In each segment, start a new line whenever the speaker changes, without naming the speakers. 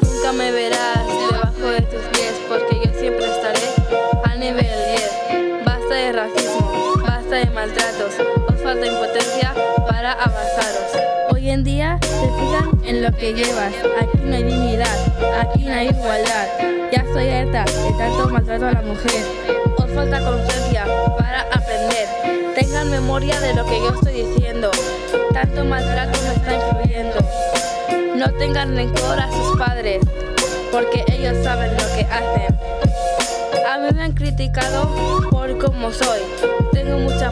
Nunca me verás debajo de tus pies porque yo siempre estaré al nivel 10. Basta de racismo, basta de maltratos, os falta impotencia para avanzaros. Hoy en día, ¿te fijan? Lo que llevas. Aquí no hay dignidad, aquí no hay igualdad. Ya estoy harta de tanto maltrato a la mujer. Os falta conciencia para aprender. Tengan memoria de lo que yo estoy diciendo. Tanto maltrato me está influyendo. No tengan rencor a sus padres, porque ellos saben lo que hacen. A mí me han criticado por cómo soy. Tengo mucha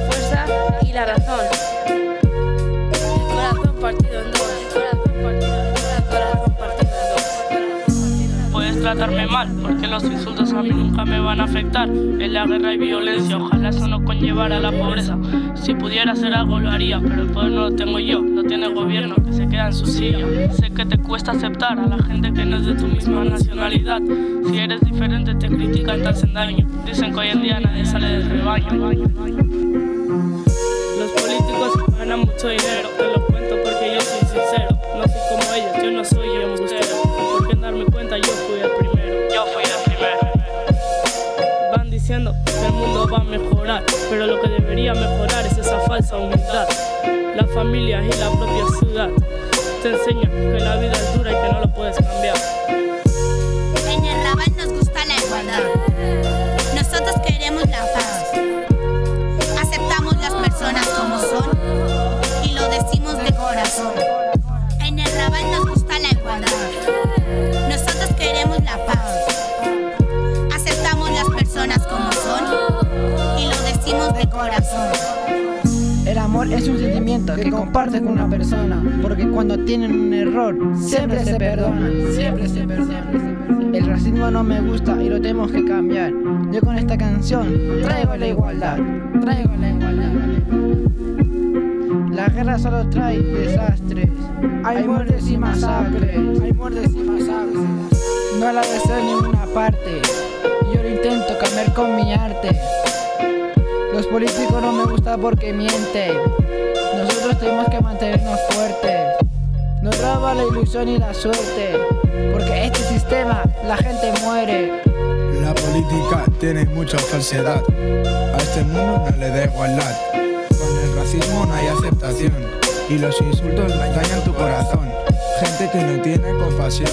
tratarme mal, porque los insultos a mí nunca me van a afectar. En la guerra hay violencia, ojalá eso no conllevara la pobreza. Si pudiera hacer algo lo haría, pero el poder no lo tengo yo, lo tiene gobierno que se queda en su silla. Sé que te cuesta aceptar a la gente que no es de tu misma nacionalidad. Si eres diferente te critican, te hacen daño. Dicen que hoy en día nadie sale del rebaño. Los políticos ganan mucho dinero, pero lo que debería mejorar es esa falsa humildad. La familia y la propia ciudad te enseñan que la vida es dura y que no lo puedes cambiar.
En el Raval nos gusta la igualdad. Nosotros queremos la paz. Aceptamos las personas como son y lo decimos de corazón. Corazón.
El amor es un sentimiento que compartes con una persona, porque cuando tienen un error, siempre se perdona, siempre se perdona. El racismo no me gusta y lo tenemos que cambiar. Yo con esta canción traigo la igualdad, traigo la igualdad. La guerra solo trae desastres.
Hay muertes y masacres, hay muertes
y
masacres.
No la deseo en ninguna parte intento cambiar con mi arte. Los políticos no me gustan porque mienten. Nosotros tenemos que mantenernos fuertes. Nos roba la ilusión y la suerte. Porque este sistema, la gente muere.
La política tiene mucha falsedad. A este mundo no le da igualdad. Con el racismo no hay aceptación. Y los insultos dañan tu corazón. Gente que no tiene compasión.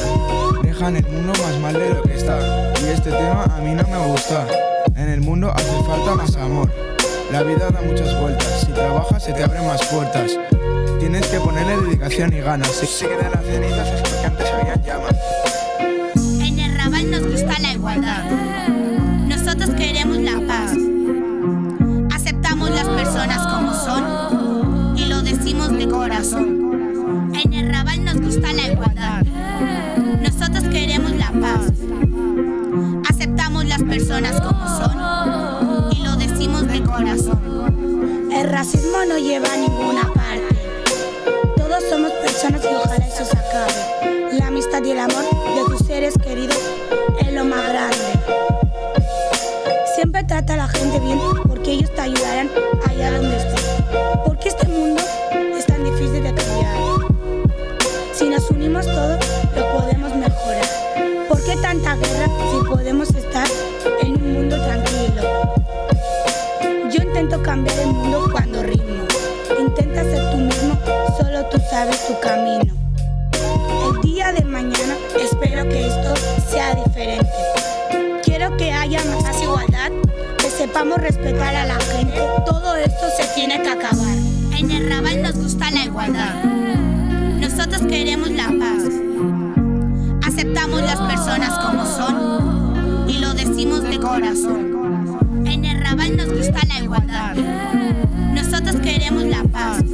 Dejan el mundo más mal de lo que está. Y este tema a mí no me gusta. En el mundo hace falta más amor. La vida da muchas vueltas. Si trabajas se te abren más puertas. Tienes que ponerle dedicación y ganas. Si sigue de las cenizas es porque antes habían llamas. En
el Raval nos gusta la igualdad. Nosotros queremos la paz. Aceptamos las personas como son y lo decimos de corazón. En el Raval nos gusta la igualdad.
Racismo no lleva a ninguna parte. Todos somos personas y ojalá eso se acabe. La amistad y el amor de tus seres queridos es lo más grande. Siempre trata a la gente bien porque ellos te ayudarán allá donde estés. Porque este mundo es tan difícil de cambiar. Si nos unimos todos, lo podemos mejorar. ¿Por qué tanta guerra si podemos estar en un mundo tranquilo? Yo intento cambiar el mundo cuando El día de mañana espero que esto sea diferente. Quiero que haya más igualdad, que sepamos respetar a la gente. Todo esto se tiene que acabar.
En el Raval nos gusta la igualdad. Nosotros queremos la paz. Aceptamos las personas como son y lo decimos de corazón. En el Raval nos gusta la igualdad. Nosotros queremos la paz.